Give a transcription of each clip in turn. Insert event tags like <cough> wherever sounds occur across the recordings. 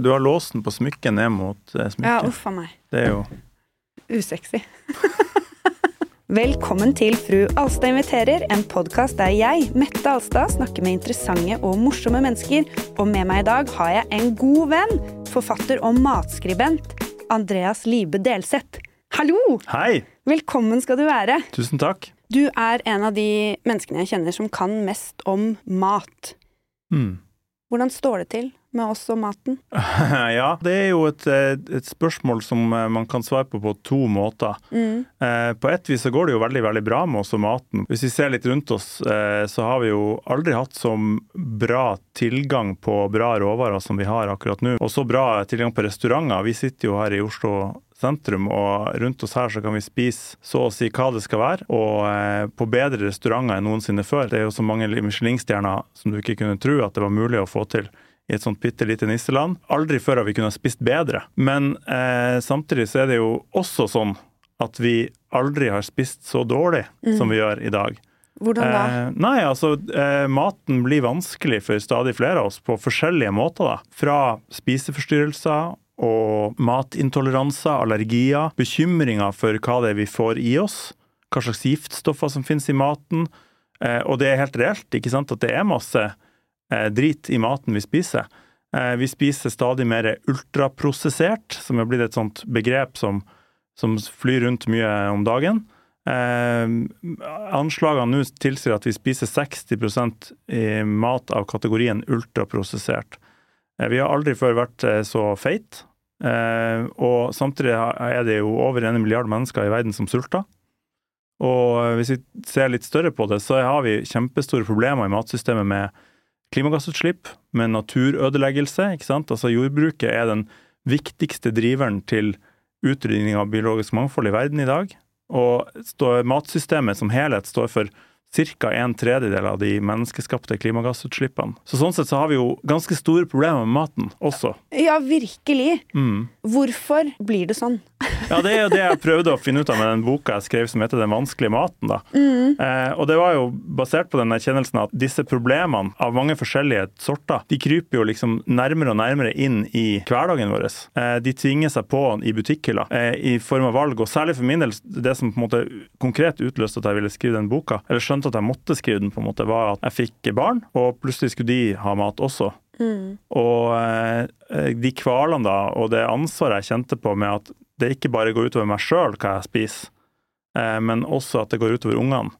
Du har låsen på smykket ned mot eh, Ja, smykket. uff a meg. Det er jo Usexy. <laughs> Velkommen til Fru Alstad inviterer, en podkast der jeg, Mette Alstad, snakker med interessante og morsomme mennesker. Og med meg i dag har jeg en god venn, forfatter og matskribent, Andreas Libe Delseth. Hallo! Hei! Velkommen skal du være. Tusen takk. Du er en av de menneskene jeg kjenner som kan mest om mat. Mm. Hvordan står det til med oss og maten? <laughs> Ja, det er jo et, eh, et spørsmål som eh, man kan svare på på to måter. Mm. Eh, På ett vis så går det jo veldig veldig bra med oss og maten. Hvis vi ser litt rundt oss, eh, så har vi jo aldri hatt så bra tilgang på bra råvarer som vi har akkurat nå. Og så bra tilgang på restauranter. Vi sitter jo her i Oslo sentrum, og rundt oss her så kan vi spise så å si hva det skal være, og eh, på bedre restauranter enn noensinne før. Det er jo så mange Michelin-stjerner som du ikke kunne tro at det var mulig å få til i et sånt bitte lite nisseland. Aldri før har vi kunnet spist bedre. Men eh, samtidig så er det jo også sånn at vi aldri har spist så dårlig som vi gjør i dag. Hvordan da? Eh, nei, altså eh, maten blir vanskelig for stadig flere av oss på forskjellige måter. da. Fra spiseforstyrrelser og matintoleranser, allergier, bekymringer for hva det er vi får i oss, hva slags giftstoffer som finnes i maten. Eh, og det er helt reelt ikke sant, at det er masse drit i maten vi spiser. Eh, vi spiser stadig mer ultraprosessert, som er blitt et sånt begrep som, som flyr rundt mye om dagen. Eh, anslagene nå tilsier at vi spiser 60 i mat av kategorien ultraprosessert. Eh, vi har aldri før vært eh, så feit, eh, og samtidig er det jo over en milliard mennesker i verden som sulter. Og eh, hvis vi ser litt større på det, så har vi kjempestore problemer i matsystemet med klimagassutslipp, med naturødeleggelse. ikke sant? Altså Jordbruket er den viktigste driveren til utrydding av biologisk mangfold i verden i dag. Og matsystemet som helhet står for ca. en tredjedel av de menneskeskapte klimagassutslippene. Så sånn sett så har vi jo ganske store problemer med maten også. Ja, virkelig. Mm. Hvorfor blir det sånn? Ja, det er jo det jeg prøvde å finne ut av med den boka jeg skrev som heter Den vanskelige maten. da. Eh, og det var jo basert på den erkjennelsen at disse problemene av mange forskjellige sorter, de kryper jo liksom nærmere og nærmere inn i hverdagen vår. Eh, de tvinger seg på i butikkhylla eh, i form av valg. Og særlig for min del, det som på en måte konkret utløste at jeg ville skrive den boka, eller skjønte at jeg måtte skrive den, på en måte, var at jeg fikk barn, og plutselig skulle de ha mat også. Og eh, de kvalene da, og det ansvaret jeg kjente på med at det ikke bare går utover meg sjøl hva jeg spiser, eh, men også at det går utover ungene.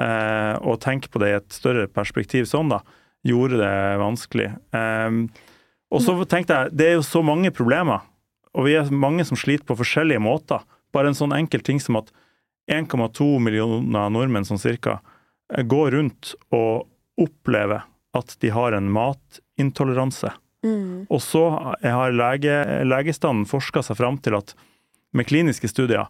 Eh, og tenke på det i et større perspektiv sånn, da, gjorde det vanskelig. Eh, og så tenkte jeg, det er jo så mange problemer, og vi er mange som sliter på forskjellige måter. Bare en sånn enkel ting som at 1,2 millioner nordmenn sånn cirka går rundt og oppleve at de har en matintoleranse. Og så har lege, legestanden forska seg fram til at med kliniske studier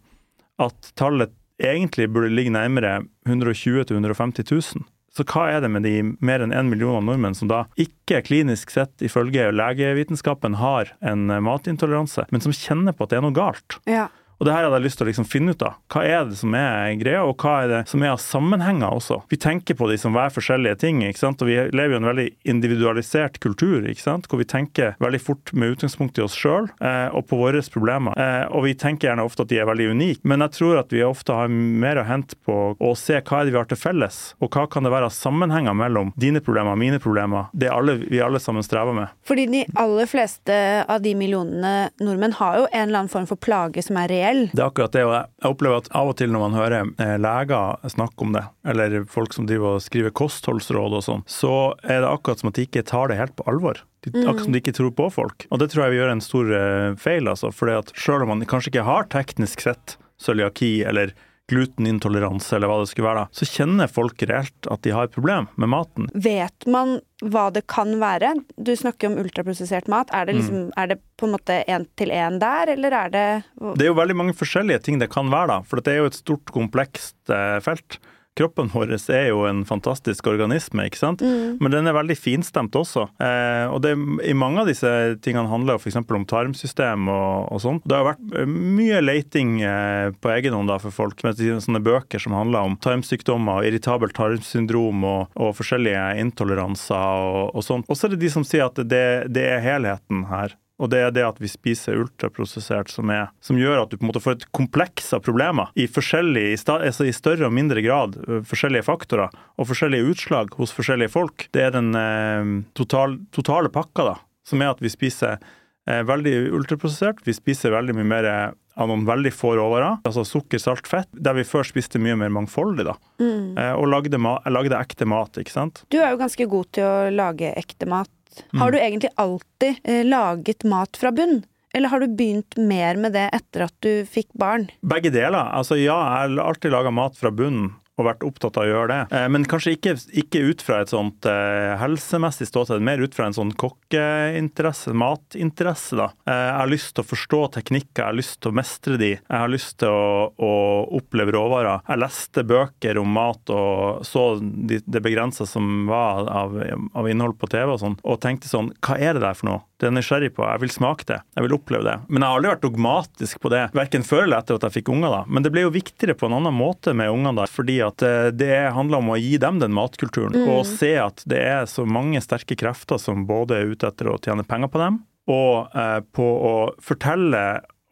at tallet egentlig burde ligge nærmere 120 000-150 000. Så hva er det med de mer enn én million nordmenn som da ikke klinisk sett ifølge legevitenskapen har en matintoleranse, men som kjenner på at det er noe galt? Ja. Og det her hadde jeg lyst til å liksom finne ut av. Hva er det som er greia, og hva er det som er av sammenhenger også? Vi tenker på de som hver forskjellige ting, ikke sant? og vi lever i en veldig individualisert kultur, ikke sant? hvor vi tenker veldig fort med utgangspunkt i oss sjøl eh, og på våre problemer. Eh, og vi tenker gjerne ofte at de er veldig unike, men jeg tror at vi ofte har mer å hente på å se hva er det vi har til felles, og hva kan det være av sammenhenger mellom dine problemer, mine problemer, det alle, vi alle sammen strever med. Fordi de aller fleste av de millionene nordmenn har jo en eller annen form for plage som er reell. Det er akkurat det, og jeg opplever at av og til når man hører eh, leger snakke om det, eller folk som driver og skriver kostholdsråd og sånn, så er det akkurat som at de ikke tar det helt på alvor. De, Akkurat som de ikke tror på folk. Og det tror jeg vi gjør en stor eh, feil, altså. For selv om man kanskje ikke har teknisk sett cøliaki eller glutenintoleranse eller hva det skulle være, da, så kjenner folk reelt at de har et problem med maten. Vet man hva det kan være? Du snakker om ultraprosessert mat. Er det, liksom, er det på en måte én til én der, eller er det Det er jo veldig mange forskjellige ting det kan være, da. For det er jo et stort, komplekst eh, felt. Kroppen vår er jo en fantastisk organisme, ikke sant? Mm. men den er veldig finstemt også. Eh, og det, I mange av disse tingene handler f.eks. om tarmsystem og, og sånn. Det har vært eh, mye leiting eh, på egen hånd da, for folk med sånne bøker som handler om tarmsykdommer, og irritabelt tarmsyndrom og, og forskjellige intoleranser og, og sånn. Og så er det de som sier at det, det er helheten her. Og det er det at vi spiser ultraprosessert som, er, som gjør at du på en måte får et kompleks av problemer i, altså i større og mindre grad. Forskjellige faktorer og forskjellige utslag hos forskjellige folk. Det er den eh, total, totale pakka, da, som er at vi spiser veldig ultraprosessert. Vi spiser veldig mye mer av noen veldig få råvarer, altså sukker, salt, fett, der vi før spiste mye mer mangfoldig, da. Mm. Eh, og lagde, lagde ekte mat, ikke sant. Du er jo ganske god til å lage ekte mat. Mm. Har du egentlig alltid eh, laget mat fra bunn? Eller har du begynt mer med det etter at du fikk barn? Begge deler. Altså ja, jeg har alltid laga mat fra bunnen og vært opptatt av å gjøre det. Eh, men kanskje ikke, ikke ut fra et sånt eh, helsemessig ståsted, mer ut fra en sånn kokkeinteresse, matinteresse. da. Eh, jeg har lyst til å forstå teknikker, jeg har lyst til å mestre de. Jeg har lyst til å, å oppleve råvarer. Jeg leste bøker om mat og så de, det begrensa som var av, av, innhold på TV og sånn, og tenkte sånn Hva er det der for noe? Det er jeg nysgjerrig på. Jeg vil smake det. Jeg vil oppleve det. Men jeg har aldri vært dogmatisk på det, verken før eller etter at jeg fikk unger. da. Men det ble jo viktigere på en annen måte med ungene da, fordi at eh, det handler om å gi dem den matkulturen. Mm. Og se at det er så mange sterke krefter som både er ute etter å tjene penger på dem, og eh, på å fortelle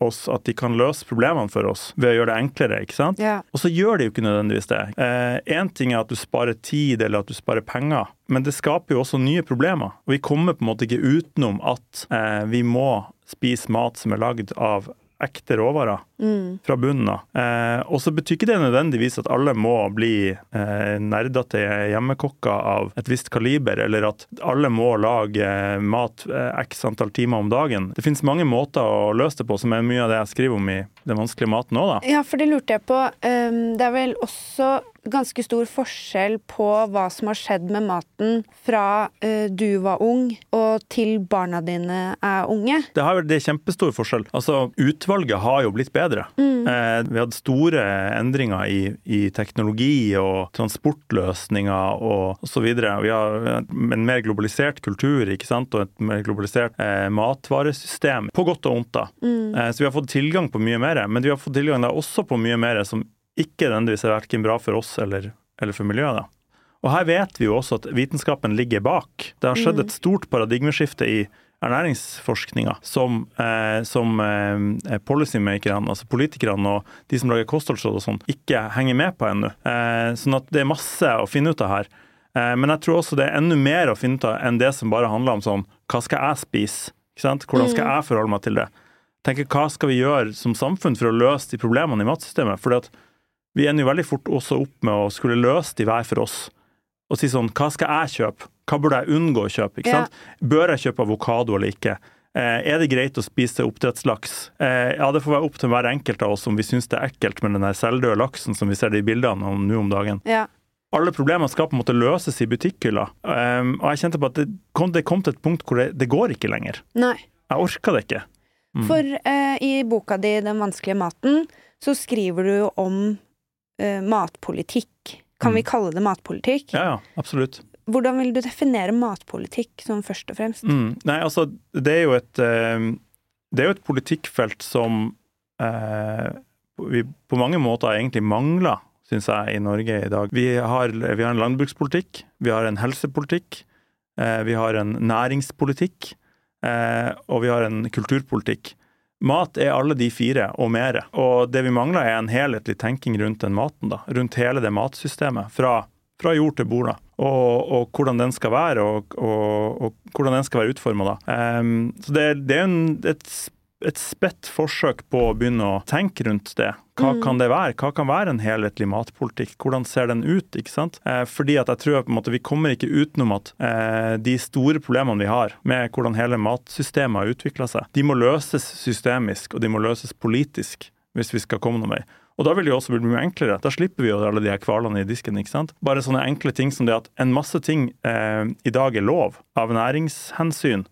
oss at de kan løse problemene for oss ved å gjøre det enklere. ikke sant? Yeah. Og så gjør de jo ikke nødvendigvis det. Én eh, ting er at du sparer tid eller at du sparer penger, men det skaper jo også nye problemer. Og vi kommer på en måte ikke utenom at eh, vi må spise mat som er lagd av ekte råvarer mm. fra bunnen av. Eh, og så betyr ikke det nødvendigvis at alle må bli eh, nerdete hjemmekokker av et visst kaliber, eller at alle må lage mat eh, x antall timer om dagen. Det finnes mange måter å løse det på, som er mye av det jeg skriver om i Den vanskelige maten òg, da. Ja, for det lurte jeg på. Um, det er vel også ganske stor forskjell på hva som har skjedd med maten fra uh, du var ung og til barna dine er unge? Det, har, det er kjempestor forskjell. Altså, Utvalget har jo blitt bedre. Mm. Eh, vi hadde store endringer i, i, teknologi og transportløsninger og osv. Vi har en mer globalisert kultur ikke sant? og et mer globalisert eh, matvaresystem, på godt og vondt. da. Mm. Eh, så vi har fått tilgang på mye mer, men vi har fått tilgang da også på mye mer som ikke nødvendigvis er verken bra for oss eller, eller for miljøet. da. Og her vet vi jo også at vitenskapen ligger bak. Det har skjedd mm. et stort paradigmeskifte i ernæringsforskninga som, eh, som eh, policymakerne, altså politikerne og de som lager kostholdsråd og sånn, ikke henger med på ennå. Eh, sånn at det er masse å finne ut av her. Eh, men jeg tror også det er enda mer å finne ut av enn det som bare handler om sånn hva skal jeg spise? Hvordan skal mm. jeg forholde meg til det? Tenker, Hva skal vi gjøre som samfunn for å løse de problemene i matsystemet? Fordi at vi ender jo veldig fort også opp med å skulle løse de hver for oss. Og si sånn Hva skal jeg kjøpe? Hva burde jeg unngå å kjøpe? ikke sant? Ja. Bør jeg kjøpe avokado eller ikke? Eh, er det greit å spise oppdrettslaks? Eh, ja, det får være opp til hver enkelt av oss om vi syns det er ekkelt med den selvdøde laksen som vi ser det i bildene om nå om dagen. Ja. Alle problemer skal på en måte løses i butikkhylla. Eh, og jeg kjente på at det kom, det kom til et punkt hvor det, det går ikke lenger. Nei. Jeg orka det ikke. Mm. For uh, i boka di 'Den vanskelige maten' så skriver du om uh, matpolitikk. Kan mm. vi kalle det matpolitikk? Ja, ja, absolutt. Hvordan vil du definere matpolitikk som først og fremst? Mm. Nei, altså, det er jo et, uh, det er jo et politikkfelt som eh, vi på mange måter egentlig mangler, syns jeg, i Norge i dag. Vi har, vi har en landbrukspolitikk, vi har en helsepolitikk, eh, vi har en næringspolitikk, og vi har en kulturpolitikk. Mat er alle de fire, og mer. Og det vi mangler, er en helhetlig tenking rundt den maten. da, Rundt hele det matsystemet. Fra, fra jord til bord. da, og, og, hvordan den skal være, og, og, og hvordan den skal være utforma. Um, så det, det er en, et et spett forsøk på å begynne å tenke rundt det. Hva mm. kan det være? Hva kan være en helhetlig matpolitikk? Hvordan ser den ut? ikke sant? Eh, fordi at jeg tror at måte, vi kommer ikke utenom at eh, de store problemene vi har med hvordan hele matsystemet har utvikla seg, de må løses systemisk, og de må løses politisk hvis vi skal komme noen vei. Og da vil det jo også bli mye enklere. Da slipper vi jo alle de her kvalene i disken. ikke sant? Bare sånne enkle ting som det at en masse ting eh, i dag er lov av næringshensyn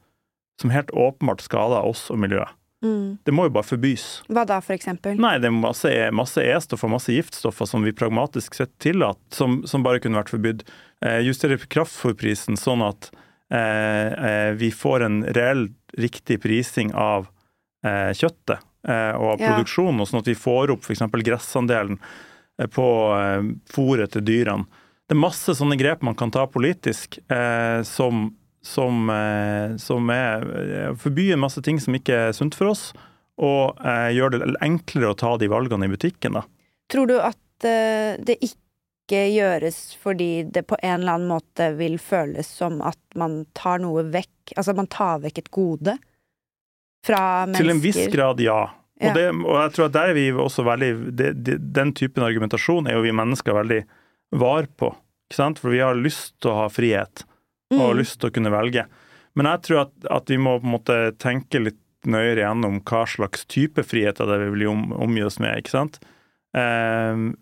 som helt åpenbart skader oss og miljøet. Mm. Det må jo bare forbys. Hva da, eksempel? Nei, det er masse, masse E-stoffer, masse giftstoffer som vi pragmatisk sett tillater, som, som bare kunne vært forbudt. Eh, justere kraftfòrprisen sånn at eh, eh, vi får en reell riktig prising av eh, kjøttet eh, og av Ja. produksjonen, og sånn at vi får opp f.eks. gressandelen eh, på eh, fôret til dyrene. Det er masse sånne grep man kan ta politisk eh, som, som, eh, som er forbyr masse ting som ikke er sunt for oss, og eh, gjør det enklere å ta de valgene i butikken. da. Tror du at eh, det ikke gjøres fordi det på en eller annen måte vil føles som at man tar noe vekk Altså man tar vekk et gode fra mennesker? Til en viss grad, ja. Og, Ja. det, og jeg tror at der er vi også veldig det, det, Den typen argumentasjon er jo vi mennesker veldig var på. For vi har lyst til å ha frihet, og har Mm. lyst til å kunne velge. Men jeg tror at, at vi må på en måte tenke litt nøyere igjennom hva slags type friheter det vi vil om, omgi oss med. ikke sant? Ehm,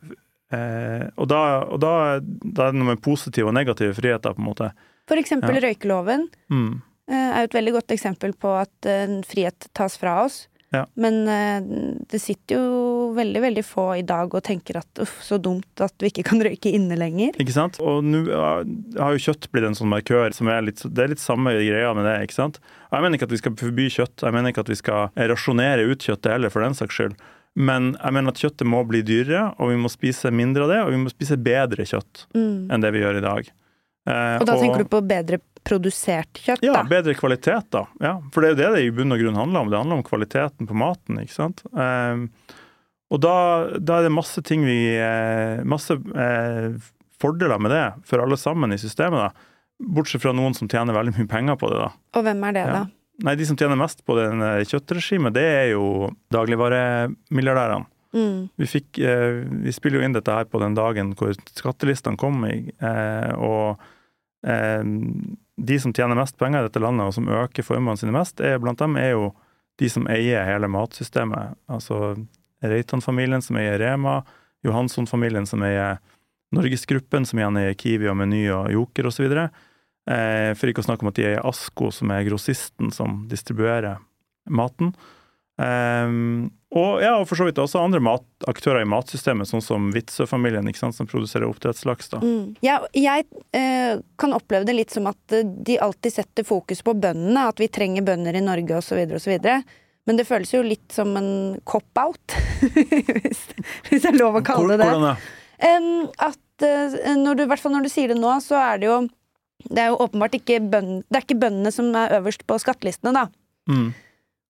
eh, og da, og da, da er det noe med positive og negative friheter, på en måte. For eksempel Ja. røykeloven Mm. eh, er jo et veldig godt eksempel på at eh, en frihet tas fra oss. Ja. Men eh, det sitter jo veldig, veldig få i dag og tenker at uff, så dumt at vi ikke kan røyke inne lenger. Ikke sant? Og nå har jo kjøtt blitt en sånn markør som er litt Det er litt samme greia med det, ikke sant? Jeg mener ikke at vi skal forby kjøtt, jeg mener ikke at vi skal rasjonere ut kjøttet heller, for den saks skyld. Men jeg mener at kjøttet må bli dyrere, og vi må spise mindre av det, og vi må spise bedre kjøtt Mm. enn det vi gjør i dag. Eh, Og da tenker du på bedre produsert kjøtt, Ja, bedre kvalitet, da. Ja, for det er jo det det i bunn og grunn handler om. Det handler om kvaliteten på maten, ikke sant. Ehm, og da, da er det masse ting vi eh, Masse eh, fordeler med det for alle sammen i systemet, da. Bortsett fra noen som tjener veldig mye penger på det, da. Og hvem er det, Ja. da? Nei, de som tjener mest på den eh, kjøttregimet, det er jo dagligvaremilliardærene. Mm. Vi, fikk, eh, vi spiller jo inn dette her på den dagen hvor skattelistene kom, eh, og eh, de som tjener mest penger i dette landet, og som øker formuene sine mest, er, blant dem er jo de som eier hele matsystemet. Altså Reitan-familien som eier Rema, Johansson-familien som eier Norgesgruppen, som igjen eier Kiwi og Meny og Joker osv. Eh, for ikke å snakke om at de eier Asko, som er grossisten som distribuerer maten. Um, og ja, og for så vidt også andre mat, aktører i matsystemet, sånn som Witzøe-familien, som produserer oppdrettslaks. da. Mm. Ja, jeg eh, kan oppleve det litt som at eh, de alltid setter fokus på bøndene, at vi trenger bønder i Norge osv. osv. Men det føles jo litt som en cop-out, <laughs> hvis, hvis det er lov å kalle det det. Hvordan da? Um, at uh, når du, hvert fall når du sier det nå, så er det jo Det er jo åpenbart ikke bønd, Det er ikke bøndene som er øverst på skattelistene, da. Mm.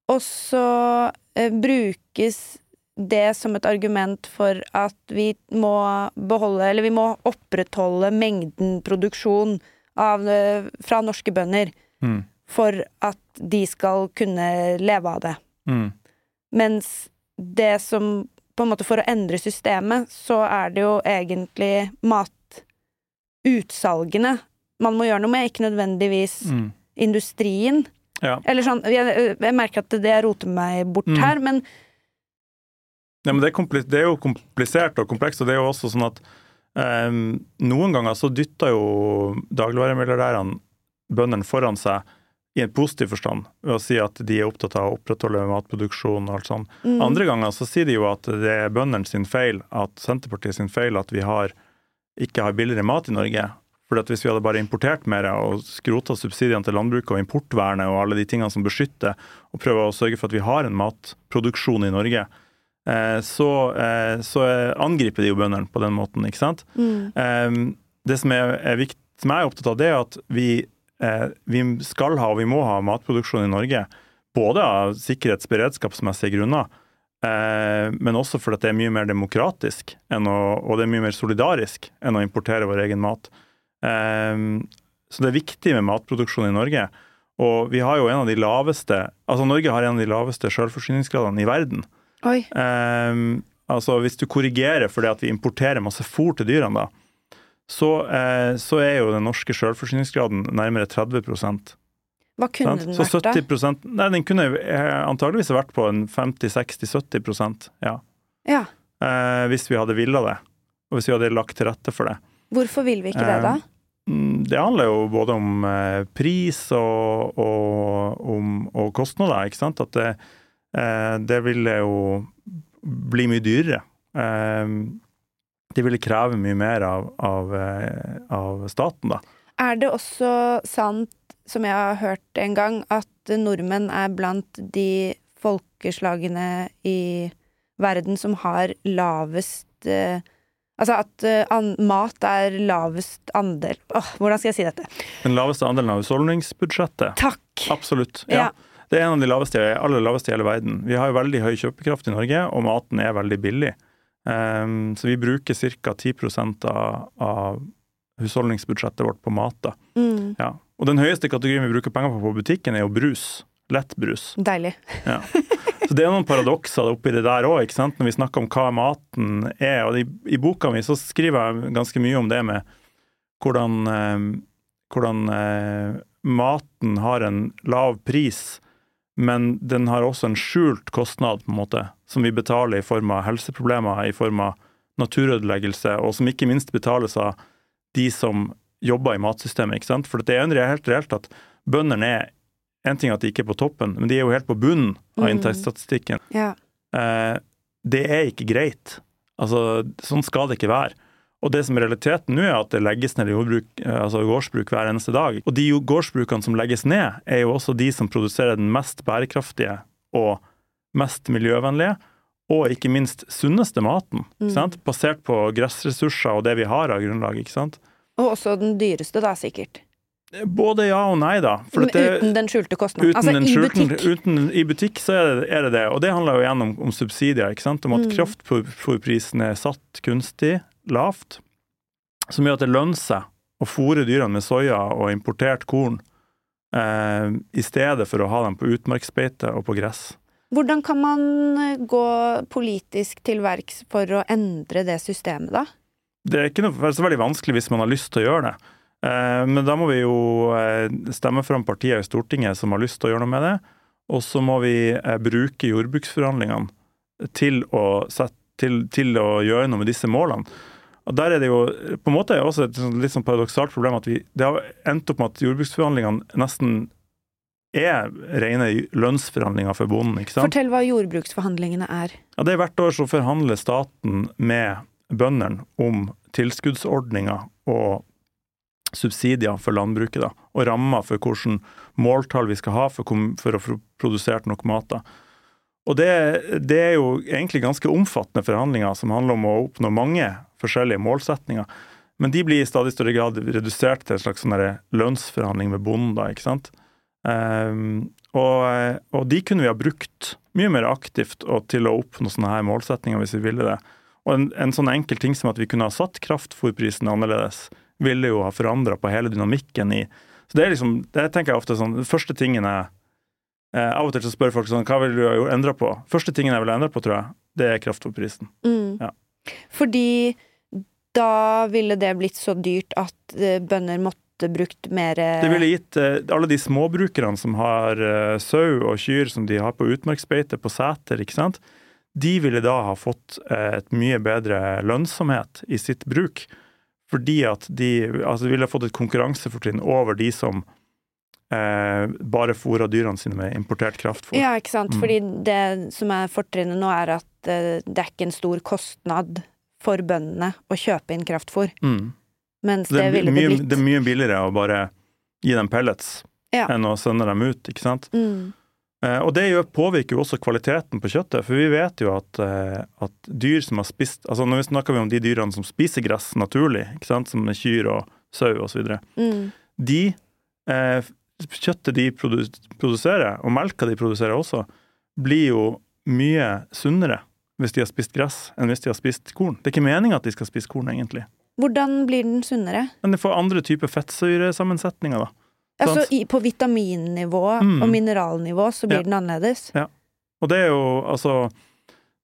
Og så eh, brukes det som et argument for at vi må beholde Eller vi må opprettholde mengden produksjon av, eh, fra norske bønder Mm. for at de skal kunne leve av det. Mm. Mens det som på en måte For å endre systemet, så er det jo egentlig matutsalgene man må gjøre noe med, ikke nødvendigvis Mm. industrien. Ja. Eller sånn, jeg, jeg merker at det roter meg bort Mm. her, men Ja, men det, er det er jo komplisert og komplekst, og det er jo også sånn at um, noen ganger så dytter jo dagligvaremilliardærene bøndene foran seg i en positiv forstand, ved å si at de er opptatt av å opprettholde matproduksjon og alt sånt. mm, Andre ganger så sier de jo at det er bøndene sin feil, at Senterpartiet sin feil at vi har, ikke har billigere mat i Norge. For hvis vi hadde bare importert mer og skrota subsidiene til landbruket og importvernet og alle de tingene som beskytter, og prøver å sørge for at vi har en matproduksjon i Norge, eh, så, eh, så angriper de jo bøndene på den måten, ikke sant? mm, Eh, Det som er, er viktig, som jeg er opptatt av, det er at vi, vi skal ha og vi må ha matproduksjon i Norge. Både av sikkerhets- og beredskapsmessige grunner, men også fordi det er mye mer demokratisk å, og det er mye mer solidarisk enn å importere vår egen mat. Eh, så det er viktig med matproduksjon i Norge. Og vi har jo en av de laveste Altså Norge har en av de laveste selvforsyningsgradene i verden. Oi. Ehm, altså Hvis du korrigerer for det at vi importerer masse fôr til dyrene, da, så, eh, så er jo den norske selvforsyningsgraden nærmere 30 Hva kunne den Så vært, da? 70% Nei, den kunne eh, antageligvis vært på en 50-60-70% ja. Ja. eh, hvis vi hadde villa det, og hvis vi hadde lagt til rette for det. Hvorfor vil vi ikke det, da? Mm, Det handler jo både om eh, pris og, og, om, og kostnader, ikke sant. At det, eh, det ville jo bli mye dyrere. Eh, det ville kreve mye mer av, av, eh, av staten, da. Er det også sant, som jeg har hørt en gang, at nordmenn er blant de folkeslagene i verden som har lavest eh, Altså at uh, mat er lavest andel Åh, Hvordan skal jeg si dette? Den laveste andelen av husholdningsbudsjettet. Takk! Absolutt. ja. Ja. Det er en av de laveste, aller laveste i hele verden. Vi har jo veldig høy kjøpekraft i Norge, og maten er veldig billig. Um, så vi bruker ca. 10 av, av husholdningsbudsjettet vårt på mat. da. Mm, Ja. Og den høyeste kategorien vi bruker penger på på butikken, er jo brus. Lettbrus. deilig. Ja. <laughs> Så det er noen paradokser oppi det der òg, når vi snakker om hva maten er. Og i, i boka mi så skriver jeg ganske mye om det med hvordan, eh, hvordan eh, maten har en lav pris, men den har også en skjult kostnad, på en måte, som vi betaler i form av helseproblemer, i form av naturødeleggelse, og som ikke minst betales av de som jobber i matsystemet. ikke sant? For det er jo helt reelt at bøndene er En ting er at de ikke er på toppen, men de er jo helt på bunnen av Mm. inntektsstatistikken. Ja. Eh, det er ikke greit. Altså, sånn skal det ikke være. Og det som er realiteten nå, er at det legges ned jordbruk, eh, altså gårdsbruk hver eneste dag. Og de gårdsbrukene som legges ned, er jo også de som produserer den mest bærekraftige og mest miljøvennlige, og ikke minst sunneste maten. Mm. sant? Basert på gressressurser og det vi har av grunnlag. ikke sant? Og også den dyreste, da, sikkert. Både ja og nei, da. Det- uten den skjulte kostnaden. Altså i skjulten- butikk. Uten, I butikk så er det, er det det, og det handler jo igjen om, om subsidier. ikke sant? Om at Mm. kraftfôrprisen er satt kunstig lavt, som gjør at det lønner seg å fôre dyrene med soya og importert korn, eh, i stedet for å ha dem på utmarksbeite og på gress. Hvordan kan man eh, gå politisk til verks for å endre det systemet, da? Det er ikke noe så veldig vanskelig hvis man har lyst til å gjøre det. Eh, Men da må vi jo eh, stemme fram partier i Stortinget som har lyst til å gjøre noe med det. Og så må vi eh, bruke jordbruksforhandlingene til å, sette, til, til å gjøre noe med disse målene. Og Der er det jo på en måte også et sånn litt sånn paradoksalt problem at vi, det har endt opp med at jordbruksforhandlingene nesten er rene lønnsforhandlinger for bonden. ikke sant? Fortell hva jordbruksforhandlingene er. Ja, det er Hvert år så forhandler staten med bøndene om tilskuddsordninger og subsidier for landbruket, da, og rammer for hvilke måltall vi skal ha for, for å få produsert nok mat. da. Og det, det er jo egentlig ganske omfattende forhandlinger som handler om å oppnå mange forskjellige målsetninger. Men de blir i stadig større grad redusert til en slags sånn lønnsforhandling med bonden. da, ikke sant? Um, og, og de kunne vi ha brukt mye mer aktivt til å oppnå sånne her målsetninger hvis vi ville det. Og en, en sånn enkel ting som at vi kunne ha satt kraftfôrprisen annerledes, ville jo ha forandra på hele dynamikken i Så det er liksom, det tenker jeg ofte sånn, den første tingen jeg eh, Av og til så spør folk sånn, hva vil du ha endra på? Første tingen jeg vil endra på, tror jeg, det er kraftfôrprisen. Mm. Ja. Fordi da ville det blitt så dyrt at eh, bønder måtte brukt mer Det ville gitt eh, alle de småbrukerne som har eh, sau og kyr som de har på utmarksbeite, på seter, ikke sant, de ville da ha fått et mye bedre lønnsomhet i sitt bruk. Fordi at de altså ville fått et konkurransefortrinn over de som eh, bare fôra dyrene sine med importert kraftfôr. Ja, ikke sant. Mm. Fordi det som er fortrinnet nå, er at eh, det er ikke en stor kostnad for bøndene å kjøpe inn kraftfôr. Mm. Mens Det, det, ville det blitt. det er mye billigere å bare gi dem pellets Ja. enn å sende dem ut, ikke sant. Mm. Eh, Og det påvirker jo også kvaliteten på kjøttet, for vi vet jo at, eh, at dyr som har spist altså Når vi snakker om de dyrene som spiser gress naturlig, som kyr og sau osv., Mm. de eh, kjøttet de produserer, og melka de produserer også, blir jo mye sunnere hvis de har spist gress, enn hvis de har spist korn. Det er ikke meninga at de skal spise korn, egentlig. Hvordan blir den sunnere? Men det får andre typer fettsyresammensetninger, da. Altså i, på vitaminnivå Mm. og mineralnivå så blir Ja. den annerledes. Ja. Og det er jo altså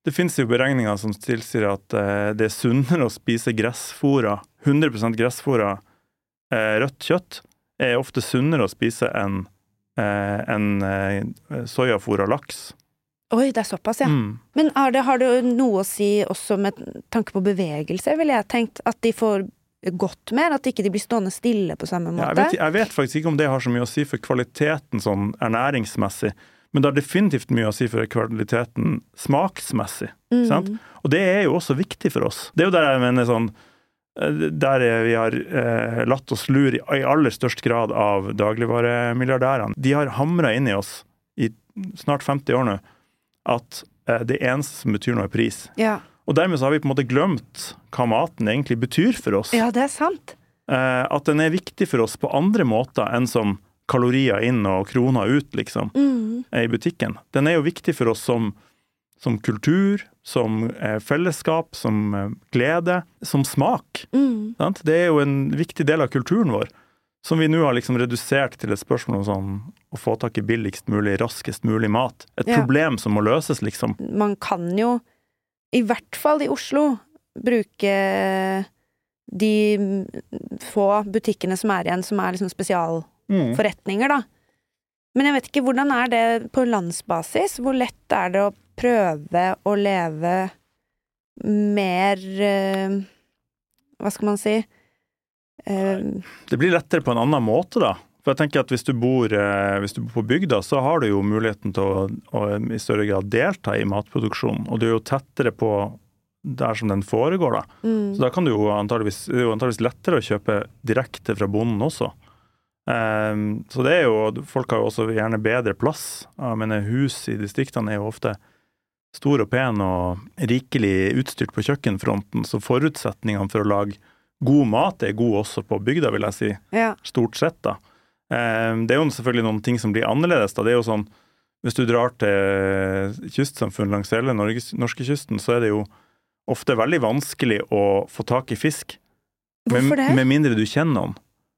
Det finnes jo beregninger som tilsier at eh, det er sunnere å spise gressfôra, 100 gressfôra eh, rødt kjøtt, er ofte sunnere å spise enn eh, en, eh, soyafôra laks. Oi, det er såpass, ja. Mm. Men det, har det noe å si også med tanke på bevegelse, ville jeg tenkt? At de får gått mer? At ikke de blir stående stille på samme Ja, måte? jeg, vet, jeg vet faktisk ikke om det har så mye å si for kvaliteten sånn ernæringsmessig, men det har definitivt mye å si for kvaliteten smaksmessig. Mm. sant? Og det er jo også viktig for oss. Det er jo der jeg mener sånn eh, der er vi har eh, latt oss lure i, i aller størst grad av dagligvaremilliardærene. De har hamra inn i oss i snart 50 år nå at eh, det eneste som betyr noe, er pris. Ja. Og dermed så har vi på en måte glemt hva maten egentlig betyr for oss. ja, det er sant. Eh, at den er viktig for oss på andre måter enn som kalorier inn og kroner ut, liksom, Mm. i butikken. Den er jo viktig for oss som, som kultur, som eh, fellesskap, som eh, glede, som smak. Mm. Sant? Det er jo en viktig del av kulturen vår, som vi nå har liksom redusert til et spørsmål om sånn, å få tak i billigst mulig, raskest mulig mat. Et Ja. problem som må løses, liksom. Man kan jo, i hvert fall i Oslo, bruke de få butikkene som er igjen, som er liksom spesialforretninger, da. Men jeg vet ikke, hvordan er det på landsbasis? Hvor lett er det å prøve å leve mer eh, Hva skal man si? Eh, Det blir lettere på en annen måte, da. For jeg tenker at Hvis du bor, eh, hvis du bor på bygda, så har du jo muligheten til å, å i større grad delta i matproduksjonen. Og du er jo tettere på der som den foregår. da. mm, Så da kan du jo antageligvis, det er jo antageligvis lettere å kjøpe direkte fra bonden også. Um, så det er jo, Folk har jo også gjerne bedre plass. Jeg mener Hus i distriktene er jo ofte store og pene og rikelig utstyrt på kjøkkenfronten, så forutsetningene for å lage god mat er gode også på bygda, vil jeg si ja. stort sett. da. Eh, Det er jo selvfølgelig noen ting som blir annerledes. da. Det er jo sånn, Hvis du drar til kystsamfunn langs hele norskekysten, så er det jo ofte veldig vanskelig å få tak i fisk. Hvorfor det? Med, med mindre du kjenner noen.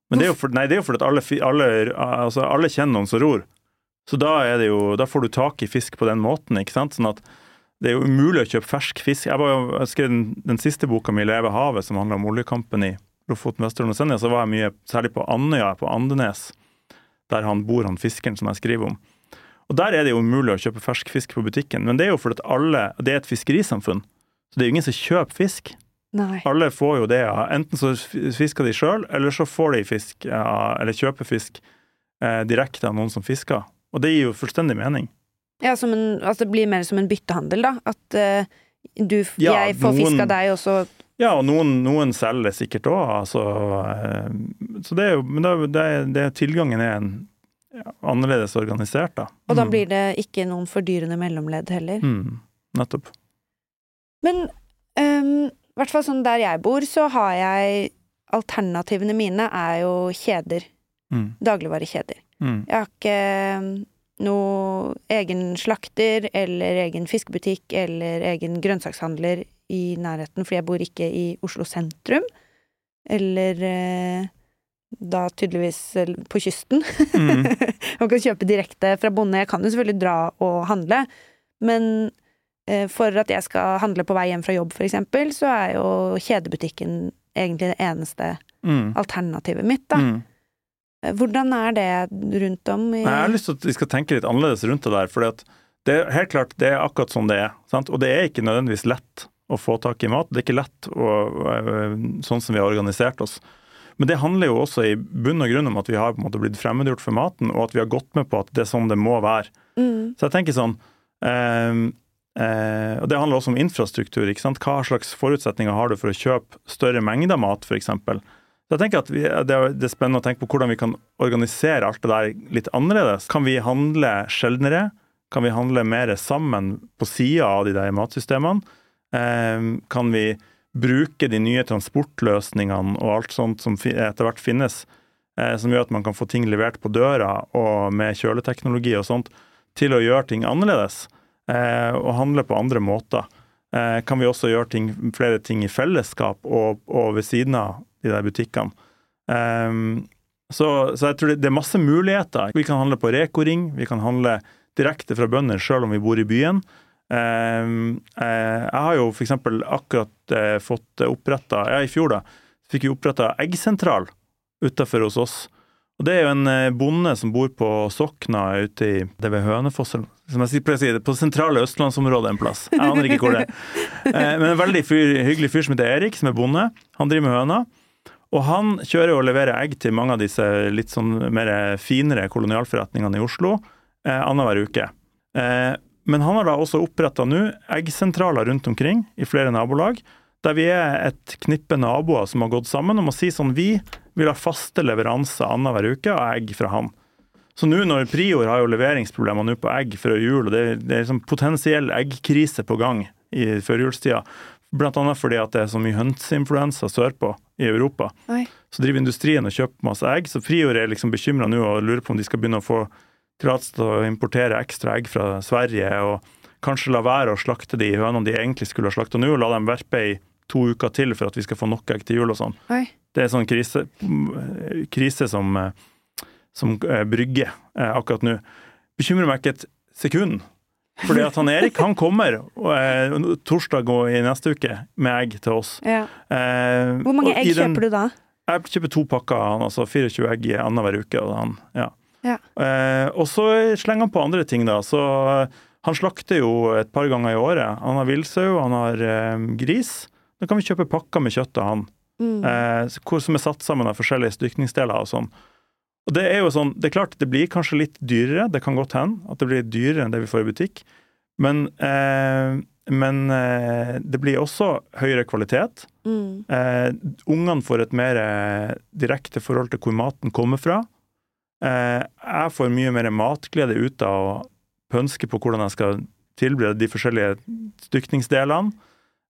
Men det er jo fordi alle, alle, altså alle kjenner noen som ror. Så da, er det jo, da får du tak i fisk på den måten. ikke sant? Sånn at det er jo umulig å kjøpe fersk fisk. Jeg, var, jeg skrev den, den siste boka mi, 'Leve havet', som handler om oljekampen i Lofoten, Vesterålen og Senja. Så var jeg mye, særlig på Andøya, på Andenes, der han bor, han fiskeren som jeg skriver om. Og Der er det jo umulig å kjøpe fersk fisk på butikken, men det er jo fordi alle, det er et fiskerisamfunn. Så det er jo ingen som kjøper fisk. Nei. Alle får jo det. ja. Enten så fisker de sjøl, eller så får de fisk, ja, eller kjøper fisk eh, direkte av noen som fisker. Og det gir jo fullstendig mening. Ja, som en, altså det blir mer som en byttehandel, da. At eh, du, Ja, jeg får fisk noen- av deg, og så Ja, og noen, noen selger sikkert òg, altså. eh, Så det er jo Men det, det, det, tilgangen er en, ja, annerledes organisert, da. Og da Mm. blir det ikke noen fordyrende mellomledd heller. mm, Nettopp. Men i i hvert fall sånn der jeg bor, så har jeg Alternativene mine er jo kjeder. Mm, Dagligvarekjeder. mm, Jeg har ikke ehm, noe egen slakter eller egen fiskebutikk eller egen grønnsakshandler i nærheten, fordi jeg bor ikke i Oslo sentrum. Eller eh, da tydeligvis eh, på kysten. mm. <laughs> Man kan kjøpe direkte fra bonde. Jeg kan jo selvfølgelig dra og handle, men eh, for at jeg skal handle på vei hjem fra jobb, for eksempel, så er jo kjedebutikken egentlig det eneste Mm. alternativet mitt, da. Mm. Eh, Hvordan er det rundt om i Jeg har lyst til at vi skal tenke litt annerledes rundt det der. For det er helt klart det er akkurat sånn det er. Sant? Og det er ikke nødvendigvis lett å få tak i mat. Det er ikke lett å, sånn som vi har organisert oss. Men det handler jo også i bunn og grunn om at vi har på en måte blitt fremmedgjort for maten, og at vi har gått med på at det er sånn det må være. mm, Så jeg tenker sånn eh, eh, Og det handler også om infrastruktur. ikke sant? Hva slags forutsetninger har du for å kjøpe større mengder mat, f.eks.? Så jeg tenker at vi, det, er, det er spennende å tenke på hvordan vi kan organisere alt det der litt annerledes. Kan vi handle sjeldnere? Kan vi handle mer sammen på sida av de der matsystemene? Eh, kan vi bruke de nye transportløsningene og alt sånt som etter hvert finnes, eh, som gjør at man kan få ting levert på døra, og med kjøleteknologi og sånt, til å gjøre ting annerledes eh, og handle på andre måter. Eh, kan vi også gjøre ting, flere ting i fellesskap og, og ved siden av de der butikkene. Ehm, så, så jeg tror det, det er masse muligheter. Vi kan handle på Reko-ring, vi kan handle direkte fra bønder selv om vi bor i byen. Ehm, eh, jeg har jo f.eks. akkurat eh, fått oppretta, ja i fjor da, fikk vi oppretta eggsentral utafor hos oss. Og Det er jo en eh, bonde som bor på Sokna ute i det ved Hønefoss, som jeg pleier å si, på sentrale østlandsområdet en plass. Jeg aner ikke hvor det er. <laughs> Men en veldig fyr, hyggelig fyr som heter Erik, som er bonde. Han driver med høner. Og han kjører og leverer egg til mange av disse litt sånn mer finere kolonialforretningene i Oslo eh, annenhver uke. Eh, men han har da også oppretta nå eggsentraler rundt omkring i flere nabolag, der vi er et knippe naboer som har gått sammen om å si sånn vi vil ha faste leveranser annenhver uke av egg fra han. Så nå når Prior har jo leveringsproblemer nå på egg før jul, og det, er- det er liksom potensiell eggkrise på gang i førjulstida, annet fordi at det er så mye hønseinfluensa sørpå i Europa. Oi. Så driver industrien og kjøper masse egg, så Prior er liksom bekymra nå og lurer på om de skal begynne å få tillatelse til å importere ekstra egg fra Sverige, og kanskje la være å slakte de hønene de egentlig skulle ha slakta nå, og la dem verpe i to uker til for at vi skal få nok egg til jul og sånn. Det er sånn krise, krise som, som eh, brygger eh, akkurat nå. Bekymrer meg ikke et sekund. Fordi at han Erik han kommer eh, torsdag og i neste uke med egg til oss. Ja. Eh, Hvor mange egg den- kjøper du da? Jeg kjøper to pakker, han, altså 24 egg annenhver uke. Og, han, ja. Ja. eh, og så slenger han på andre ting, da. Så eh, han slakter jo et par ganger i året. Han har villsau, han har eh, gris. Da kan vi kjøpe pakker med kjøtt av han, Mm. eh, hvor- som er satt sammen av forskjellige stykningsdeler og sånn. Og det er jo sånn, det er klart det blir kanskje litt dyrere, det kan godt hende at det blir dyrere enn det vi får i butikk. Men, eh, men eh, det blir også høyere kvalitet. Mm. Eh, ungene får et mer eh, direkte forhold til hvor maten kommer fra. Eh, jeg får mye mer matglede ut av å pønske på hvordan jeg skal tilberede de forskjellige stykningsdelene.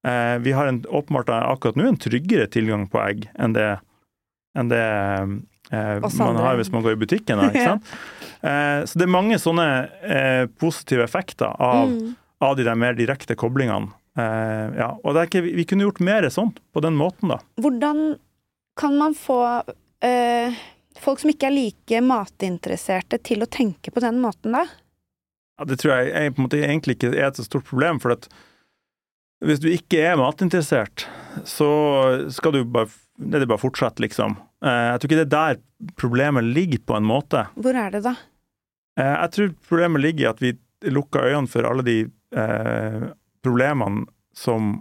Eh, vi har en, åpenbart akkurat nå en tryggere tilgang på egg enn det, enn det eh, man har hvis man går i butikken. da, <laughs> eh, så det er mange sånne eh, positive effekter av Mm. av de der mer direkte koblingene. Eh, ja, og det ikke, vi kunne gjort mer sånn, på den måten, da. Hvordan kan man få eh, folk som ikke er like matinteresserte, til å tenke på den måten, da? Ja, det tror jeg, jeg egentlig ikke er et så stort problem, for at hvis du ikke er matinteressert, så skal du bare det er bare fortsette, liksom. Eh, jeg tror ikke det er der problemet ligger, på en måte. Hvor er det, da? Eh, jeg tror problemet ligger i at vi lukker øynene for alle de eh, problemene som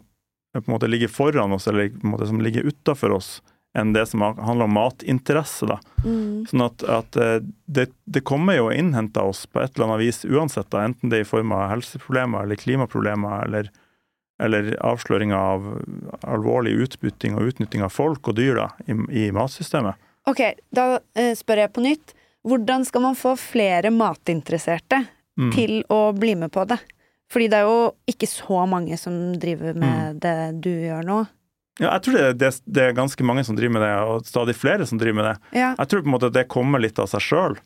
eh, på en måte ligger foran oss, eller på en måte som ligger utafor oss, enn det som handler om matinteresse. da. Mm. Sånn at, at eh, det, det kommer jo og innhenter oss på et eller annet vis uansett, da, enten det er i form av helseproblemer eller klimaproblemer eller, eller avsløringer av alvorlig utbytting og utnytting av folk og dyr da, i, i matsystemet. Ok, da eh, spør jeg på nytt. Hvordan skal man få flere matinteresserte Mm. til å bli med på det? Fordi det er jo ikke så mange som driver Mm. med det du gjør nå. Ja, jeg tror det, det, det er ganske mange som driver med det, og stadig flere som driver med det. Ja. Jeg tror på en måte det kommer litt av seg sjøl.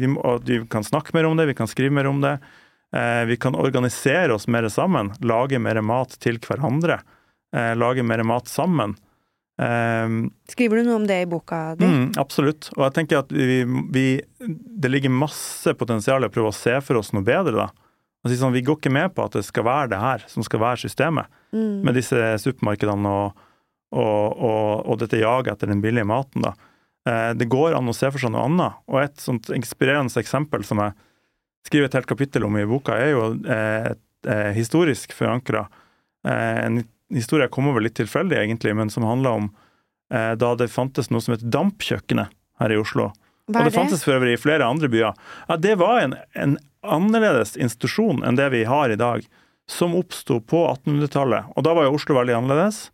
vi, må- og vi kan snakke mer om det, vi kan skrive mer om det. Eh, vi kan organisere oss mer sammen, lage mer mat til hverandre. eh, lage mer mat sammen. Eh, Skriver du noe om det i boka di? mm, absolutt. Og jeg tenker at vi, vi, det ligger masse potensial i å prøve å se for oss noe bedre, da. Og sånn, vi går ikke med på at det skal være det her som skal være systemet Mm. med disse supermarkedene og, og, og, og dette jaget etter den billige maten. Da. Eh, det går an å se for seg noe annet. Og et sånt inspirerende eksempel som jeg skriver et helt kapittel om i boka, er jo eh, et, eh, historisk forankra. En historie jeg kommer over litt tilfeldig, egentlig, men som handler om eh, da det fantes noe som het Dampkjøkkenet her i Oslo. Hva Og er det fantes for øvrig i flere andre byer. Ja, det var en, en annerledes institusjon enn det vi har i dag, som oppsto på 1800-tallet. Og da var jo Oslo veldig annerledes.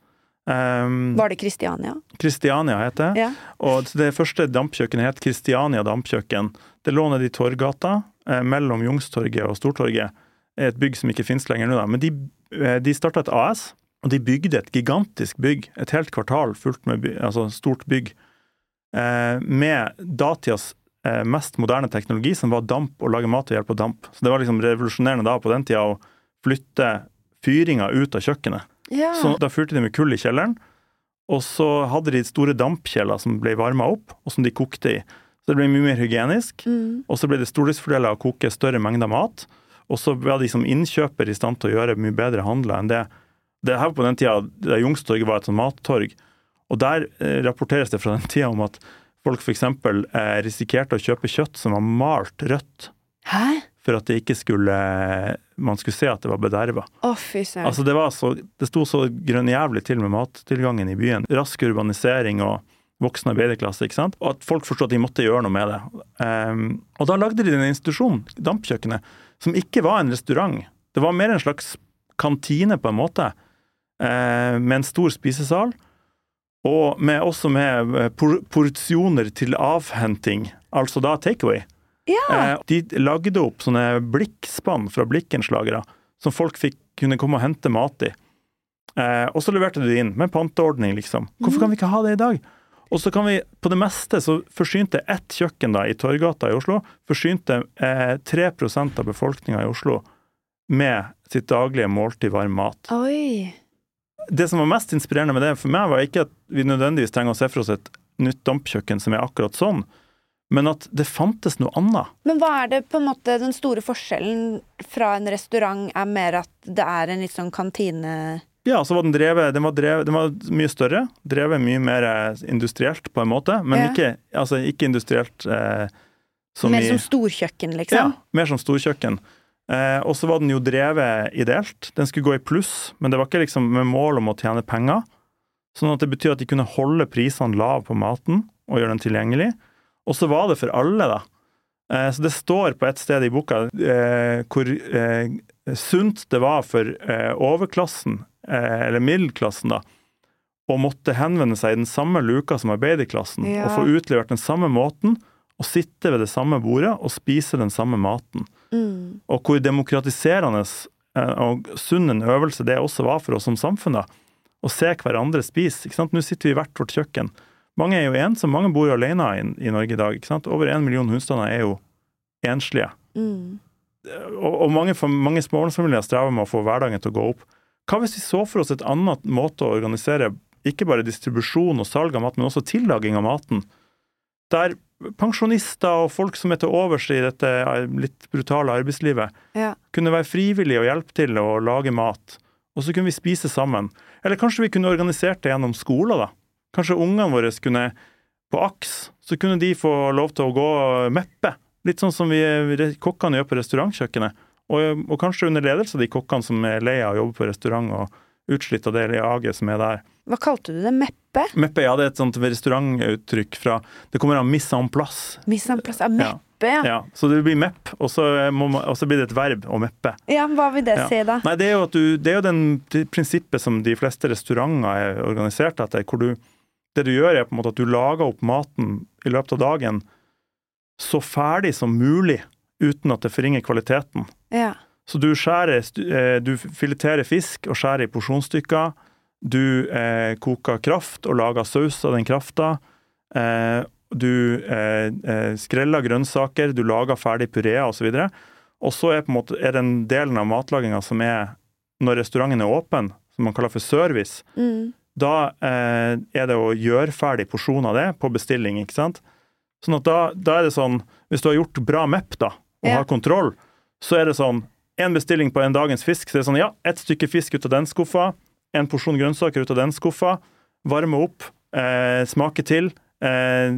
Um, Var det Kristiania? Kristiania het det. Ja. Og det første dampkjøkkenet het Kristiania dampkjøkken. Det lå nede i Torgata, eh, mellom Jungstorget og Stortorget. Et bygg som ikke finnes lenger nå, da. Men de, eh, de starta et AS, og de bygde et gigantisk bygg. Et helt kvartal fullt med by, altså stort bygg. Eh, med datidas mest moderne teknologi, som var damp og lage mat ved hjelp av damp. Så det var liksom revolusjonerende da på den tida å flytte fyringa ut av kjøkkenet. Ja. Så da fyrte de med kull i kjelleren, og så hadde de store dampkjeler som ble varma opp, og som de kokte i. Så det ble mye mer hygienisk. Mm. Og så ble det stordriftsfordeler å koke større mengder mat. Og så var de som innkjøper i stand til å gjøre mye bedre handler enn det. Det her på den tida da Youngstorget var et sånt mattorg. Og der eh, rapporteres det fra den tida om at folk f.eks. Eh, risikerte å kjøpe kjøtt som var malt rødt, Hæ? for at det ikke skulle man skulle se at det var bederva. Søren. Altså det, var så, det sto så grønnjævlig til med mattilgangen i byen. Rask urbanisering og voksen arbeiderklasse. ikke sant? Og at folk forsto at de måtte gjøre noe med det. Um, og da lagde de en institusjon, Dampkjøkkenet, som ikke var en restaurant. Det var mer en slags kantine, på en måte, uh, med en stor spisesal. Og med, også med eh, por porsjoner til avhenting, altså da takeaway. ja. Eh, de lagde opp sånne blikkspann fra blikkenslagere som folk fikk kunne komme og hente mat i. Eh, og så leverte de det inn med panteordning, liksom. Hvorfor kan vi ikke ha det i dag? Og så kan vi, på det meste så forsynte ett kjøkken da, i Torgata i Oslo forsynte eh, 3% av befolkninga i Oslo med sitt daglige måltid varm mat. Oi. Det som var mest inspirerende med det for meg, var ikke at vi nødvendigvis trenger å se for oss et nytt dampkjøkken som er akkurat sånn, men at det fantes noe annet. Men hva er det på en måte den store forskjellen fra en restaurant er mer at det er en litt sånn kantine Ja, så var den drevet Den var, drevet, den var mye større, drevet mye mer eh, industrielt på en måte, men Ja. ikke, altså, ikke industrielt eh, som Mer i som storkjøkken, liksom? Ja, mer som storkjøkken. Eh, og så var den jo drevet ideelt. Den skulle gå i pluss, men det var ikke liksom med mål om å tjene penger. Sånn at det betyr at de kunne holde prisene lav på maten og gjøre den tilgjengelig. Og så var det for alle, da. Eh, så det står på et sted i boka eh, hvor eh, sunt det var for eh, overklassen, eh, eller middelklassen, da, å måtte henvende seg i den samme luka som arbeiderklassen, Ja. og få utlevert den samme måten, og sitte ved det samme bordet og spise den samme maten. Mm. Og hvor demokratiserende eh, og sunn en øvelse det også var for oss som samfunn. da, Å se hverandre spise. ikke sant? Nå sitter vi i hvert vårt kjøkken. Mange er jo ensomme, mange bor alene i, i Norge i dag. ikke sant? Over en million husstander er jo enslige. Mm. Og, og mange, mange småbarnsfamilier strever med å få hverdagen til å gå opp. Hva hvis vi så for oss et annet måte å organisere ikke bare distribusjon og salg av mat, men også tillaging av maten? Der pensjonister og folk som er til overs i dette litt brutale arbeidslivet, Ja. kunne være frivillige og hjelpe til å lage mat. Og så kunne vi spise sammen. Eller kanskje vi kunne organisert det gjennom skoler, da. Kanskje ungene våre kunne på AKS, så kunne de få lov til å gå og meppe. Litt sånn som vi kokkene gjør på restaurantkjøkkenet. Og, og kanskje under ledelse av de kokkene som er lei av å jobbe på restaurant og utslitt del i AG som er der. Hva kalte du det? Meppe? Meppe, ja, det er et sånt restaurantuttrykk fra Det kommer av mise en place. Mise en plass? Ja, meppe, ja. Ja, så det blir mepp, og så, man, og så blir det et verb å meppe. Ja, hva vil det Ja. si, da? Nei, det er jo, du, det er jo den, det prinsippet som de fleste restauranter er organisert etter. hvor du, Det du gjør, er på en måte at du lager opp maten i løpet av dagen så ferdig som mulig, uten at det forringer kvaliteten. Ja. Så du skjærer, eh, du fileterer fisk og skjærer i porsjonsstykker. Du eh, koker kraft og lager saus av den krafta. Eh, du eh, eh, skreller grønnsaker, du lager ferdig puré osv. Og så er, på en måte, er den delen av matlaginga som er når restauranten er åpen, som man kaller for service, Mm. da eh, er det å gjøre ferdig porsjon av det på bestilling, ikke sant? Sånn at da, da er det sånn, hvis du har gjort bra MEP da, og Ja. har kontroll, så er det sånn, en bestilling på en dagens fisk, så er det sånn, ja, ett stykke fisk ut av den skuffa, en porsjon grønnsaker ut av den skuffa, varme opp, eh, smake til, eh.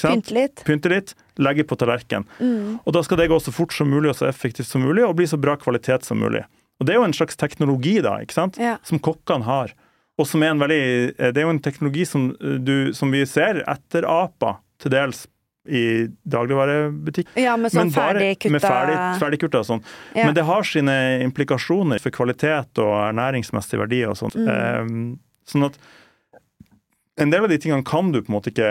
Pynte litt? Pynte litt, legge på tallerken. Mm. Og da skal det gå så fort som mulig og så effektivt som mulig, og bli så bra kvalitet som mulig. Og det er jo en slags teknologi da, ikke sant? Ja. Som kokkene har. Og som er en veldig Det er jo en teknologi som, eh, du, som vi ser etter apa til dels i dagligvarebutikk. Ja, med sånn ferdigkutta ferdig, ferdigkutta og sånn. Ja. Men det har sine implikasjoner for kvalitet og ernæringsmessig verdi og sånt. Mm. Eh, sånn at en del av de tingene kan du på en måte ikke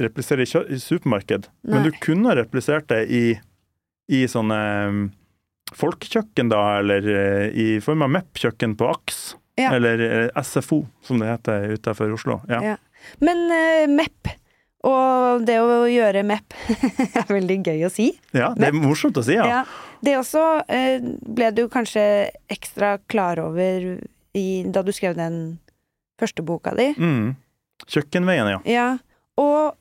replisere i, supermarked, Nei. men du kunne replisert det i, i sånne um, folkekjøkken, da, eller eh, i form av MEP-kjøkken på AKS. Ja. Eller eh, SFO, som det heter utenfor Oslo. Ja. Ja. Men uh, MEP, og det å gjøre MEP, <laughs> er veldig gøy å si. ja, det er morsomt å si, ja. Ja. Det også eh, ble du kanskje ekstra klar over i, da du skrev den første boka di. Mm. Kjøkkenveien, ja. Ja. Og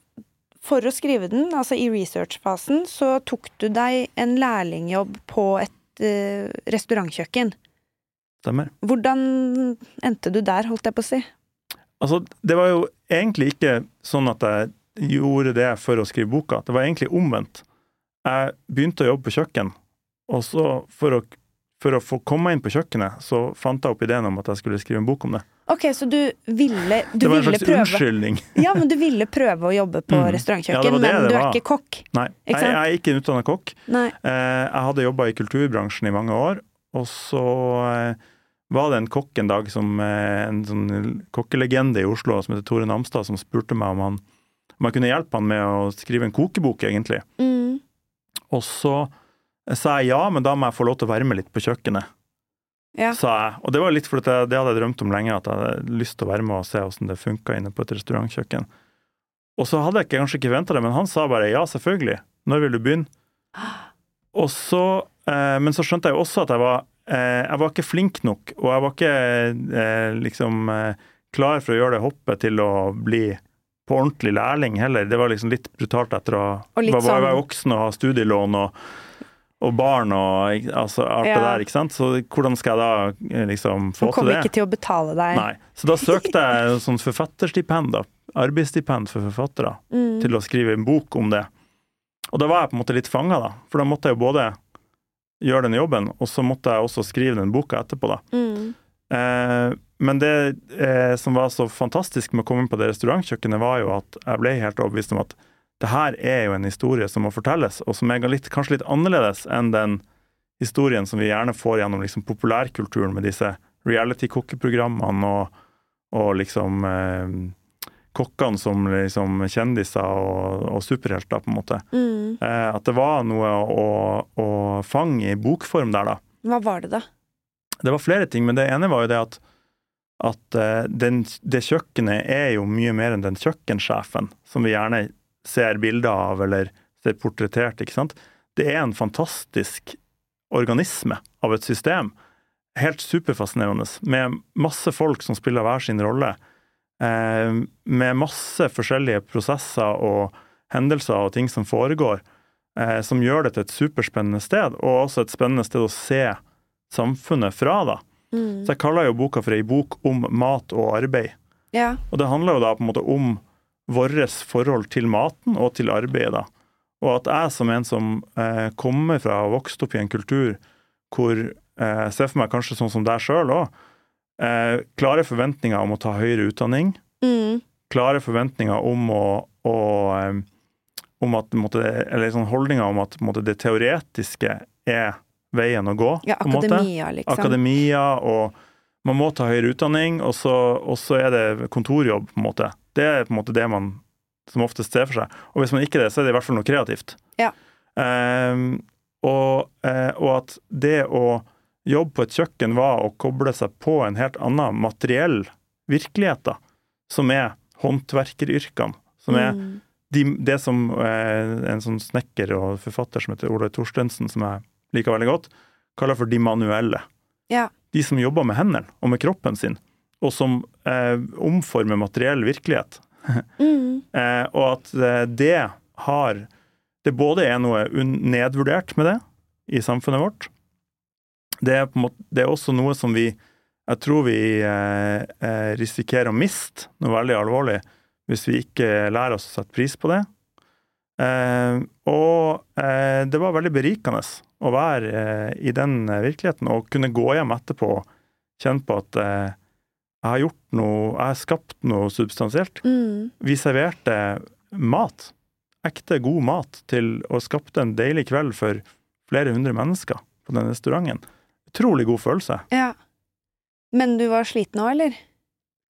for å skrive den, altså i researchfasen, så tok du deg en lærlingjobb på et uh, restaurantkjøkken. Stemmer. Hvordan endte du der, holdt jeg på å si? Altså, det var jo egentlig ikke sånn at jeg gjorde det for å skrive boka. Det var egentlig omvendt. Jeg begynte å jobbe på kjøkken, og så for å, for å få komme inn på kjøkkenet, så fant jeg opp ideen om at jeg skulle skrive en bok om det. Ok, så du ville, du det var en slags prøve unnskyldning. Ja, men du ville prøve å jobbe på Mm. Ja, restaurantkjøkken, det men du er ikke kokk. Nei, Ikke jeg, jeg er ikke en utdanna kokk. Nei. Eh, jeg hadde jobba i kulturbransjen i mange år, og så eh, var det en kokk en dag som eh, en sånn kokkelegende i Oslo som heter Tore Namstad, som spurte meg om, han, jeg kunne hjelpe han med å skrive en kokebok, egentlig. Mm. Og så sa jeg ja, men da må jeg få lov til å være med litt på kjøkkenet, Ja. sa jeg. Og det var litt fordi det, det hadde jeg drømt om lenge, at jeg hadde lyst til å være med og se hvordan det funka inne på et restaurantkjøkken. Og så hadde jeg ikke, kanskje ikke venta det, men han sa bare ja, selvfølgelig. Når vil du begynne? Og så, eh, men så skjønte jeg jo også at jeg var, eh, jeg var ikke flink nok, og jeg var ikke eh, liksom eh, klar for å gjøre det hoppet til å bli på ordentlig lærling heller. Det var liksom litt brutalt etter å være være sånn- voksen og ha studielån og, og barn og altså, alt Ja. det der, ikke sant. Så hvordan skal jeg da liksom få til Han Hun kommer ikke til å betale deg. Nei. Så da søkte jeg sånn forfatterstipend, da. Arbeidsstipend for forfattere, Mm. til å skrive en bok om det. Og da var jeg på en måte litt fanga, da. For da måtte jeg jo både gjøre den jobben, og så måtte jeg også skrive den boka etterpå, da. Mm. Eh, men det eh, som var så fantastisk med å komme inn på det restaurantkjøkkenet, var jo at jeg ble helt overbevist om at det her er jo en historie som må fortelles, og som er litt, kanskje litt annerledes enn den historien som vi gjerne får gjennom liksom, populærkulturen med disse reality-kokkeprogrammene og, og liksom eh, kokkene som liksom kjendiser og, og superhelter, på en måte. Mm. Eh, at det var noe å, å fange i bokform der, da. Hva var det, da? Det var flere ting, men det ene var jo det at, at eh, den, det kjøkkenet er jo mye mer enn den kjøkkensjefen som vi gjerne ser bilder av eller ser portrettert, ikke sant. Det er en fantastisk organisme av et system. Helt superfascinerende, med masse folk som spiller hver sin rolle. Eh, med masse forskjellige prosesser og hendelser og ting som foregår, eh, som gjør det til et superspennende sted, og også et spennende sted å se samfunnet fra, da. Mm. Så jeg kaller jo boka for ei bok om mat og arbeid. Ja. Og det handler jo da på en måte om vårt forhold til maten og til arbeidet. da. Og at jeg som en som eh, kommer fra og vokst opp i en kultur hvor eh, ser for meg kanskje sånn som deg sjøl òg, eh, klare forventninger om å ta høyere utdanning, Mm. klare forventninger om å, å eh, om at, måtte, eller sånn holdninger om at måtte, det teoretiske er veien å gå. ja, akademia, liksom. akademia, og man må ta høyere utdanning, og så, og så er det kontorjobb, på en måte. Det er på en måte det man som oftest ser for seg. Og hvis man ikke er det, så er det i hvert fall noe kreativt. Ja. Um, og, eh, og at det å jobbe på et kjøkken var å koble seg på en helt annen materiell virkelighet, da, som er håndverkeryrkene. Som er Mm. de, det som eh, en sånn snekker og forfatter som heter Olaug Torstensen, som jeg liker veldig godt, kaller for de manuelle. Ja. De som jobber med hendene og med kroppen sin, og som eh, omformer materiell virkelighet. <laughs> Mm. Eh, og at eh, det har Det både er noe nedvurdert med det i samfunnet vårt. Det er, på en måte, det er også noe som vi Jeg tror vi eh, eh, risikerer å miste noe veldig alvorlig hvis vi ikke lærer oss å sette pris på det. Eh, og eh, det var veldig berikende å være eh, i den eh, virkeligheten og kunne gå hjem etterpå og kjenne på at eh, jeg har gjort noe, jeg har skapt noe substansielt. Mm. Vi serverte mat, ekte god mat, til og skapte en deilig kveld for flere hundre mennesker på den restauranten. Utrolig god følelse. Ja. Men du var sliten òg, eller?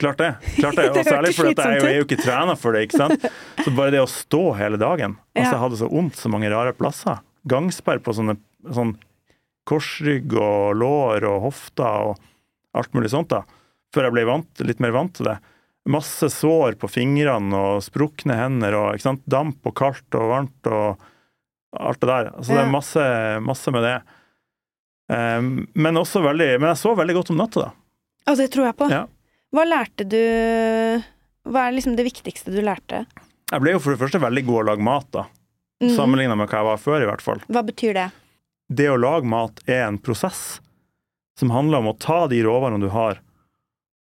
Klart det. klart <laughs> det. Og særlig fordi jeg jeg er jo ikke trena for det. ikke sant? <laughs> Så bare det å stå hele dagen Altså, jeg hadde så vondt så mange rare plasser. Gangsperr på sånne sånn korsrygg og lår og hofter og alt mulig sånt, da. Før jeg ble vant, litt mer vant til det. Masse sår på fingrene og sprukne hender og ikke sant? damp og kaldt og varmt og alt det der. Altså, det er masse, masse med det. Um, men også veldig Men jeg sov veldig godt om natta, da. Å, det tror jeg på. Ja. Hva lærte du Hva er liksom det viktigste du lærte? Jeg ble jo for det første veldig god å lage mat, da. Mm. Sammenligna med hva jeg var før, i hvert fall. Hva betyr det? Det å lage mat er en prosess som handler om å ta de råvarene du har,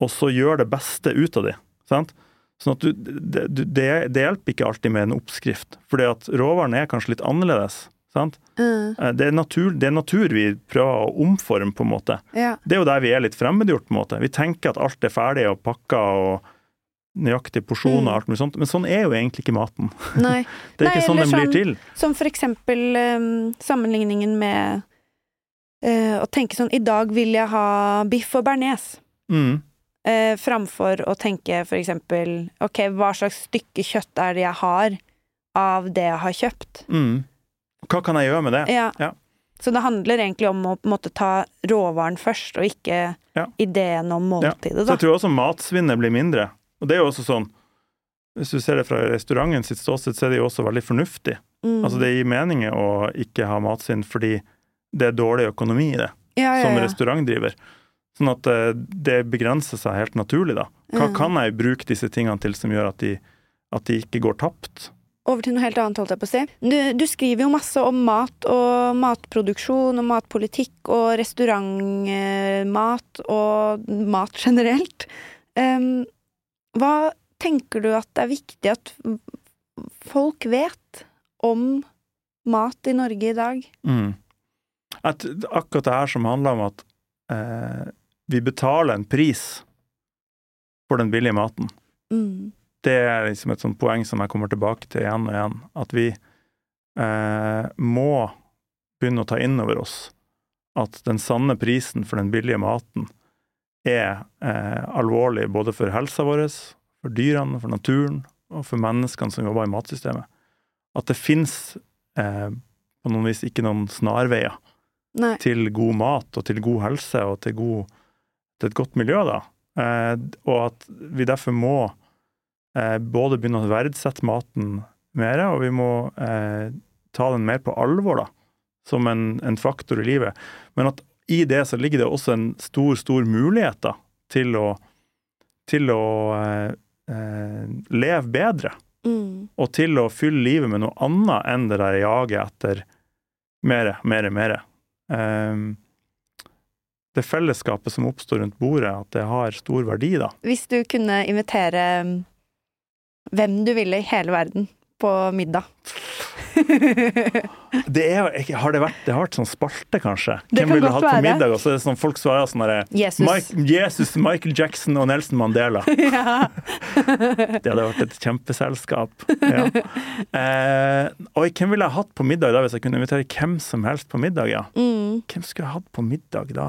og så gjøre det beste ut av de. Sant? Sånn at du, det, det, det hjelper ikke alltid med en oppskrift, fordi at råvaren er kanskje litt annerledes. Sant? Mm. Eh, Det, er natur, det er natur vi prøver å omforme, på en måte. Ja. Det er jo der vi er litt fremmedgjort, på en måte. Vi tenker at alt er ferdig og pakka og nøyaktig porsjoner og Mm. alt mulig sånt, men sånn er jo egentlig ikke maten. Nei. <laughs> Det er Nei, ikke sånn den blir sånn- til. Som for eksempel um, sammenligningen med uh, å tenke sånn I dag vil jeg ha biff og bearnés. Mm. Uh, framfor å tenke for eksempel Ok, hva slags stykke kjøtt er det jeg har av det jeg har kjøpt? Mm. Hva kan jeg gjøre med det? Ja. Ja. Så det handler egentlig om å måte ta råvaren først, og ikke Ja. ideen om måltidet, Så jeg tror også matsvinnet blir mindre. Og det er jo også sånn Hvis du ser det fra restauranten sitt ståsted, så er det jo også veldig fornuftig. Mm. Altså Det gir mening å ikke ha matsvinn fordi det er dårlig økonomi i det, ja, ja, som restaurantdriver. Sånn at eh, det begrenser seg helt naturlig, da. Hva Mm. kan jeg bruke disse tingene til som gjør at de, at de ikke går tapt? Over til noe helt annet, holdt jeg på å si. Du, du skriver jo masse om mat og matproduksjon og matpolitikk og restaurantmat og mat generelt. Em, hva tenker du at det er viktig at folk vet om mat i Norge i dag? Mm. At akkurat det her som handler om at eh, vi betaler en pris for den billige maten. Mm. det er liksom et sånt poeng som jeg kommer tilbake til igjen og igjen. At vi eh, må begynne å ta inn over oss at den sanne prisen for den billige maten er eh, alvorlig både for helsa vår, for dyrene, for naturen og for menneskene som jobber i matsystemet. At det fins eh, på noen vis ikke noen snarveier Nei. til god mat og til god helse og til, god, til et godt miljø, da. Eh, og at vi derfor må eh, både begynne å verdsette maten mer, og vi må eh, ta den mer på alvor, da, som en, en faktor i livet. Men at i det så ligger det også en stor, stor mulighet da, til å, til å eh, eh, leve bedre Mm. og til å fylle livet med noe annet enn det der jaget etter mere, mere, mere. Um, det fellesskapet som oppstår rundt bordet, at det har stor verdi, da. Hvis du kunne invitere mm, hvem du ville i hele verden på middag <laughs> Det er, har det, vært, det har vært sånn spalte, kanskje? Det Hvem kan ville hatt på middag? Og så er det sånn folk svarer sånn derre Jesus. Mike, Jesus, Michael Jackson og Nelson Mandela. <laughs> ja. Det hadde vært et kjempeselskap. Ja. <laughs> Eh, oi, hvem ville jeg hatt på middag da, hvis jeg kunne invitere hvem som helst på middag? ja? mm. Hvem skulle jeg hatt på middag da?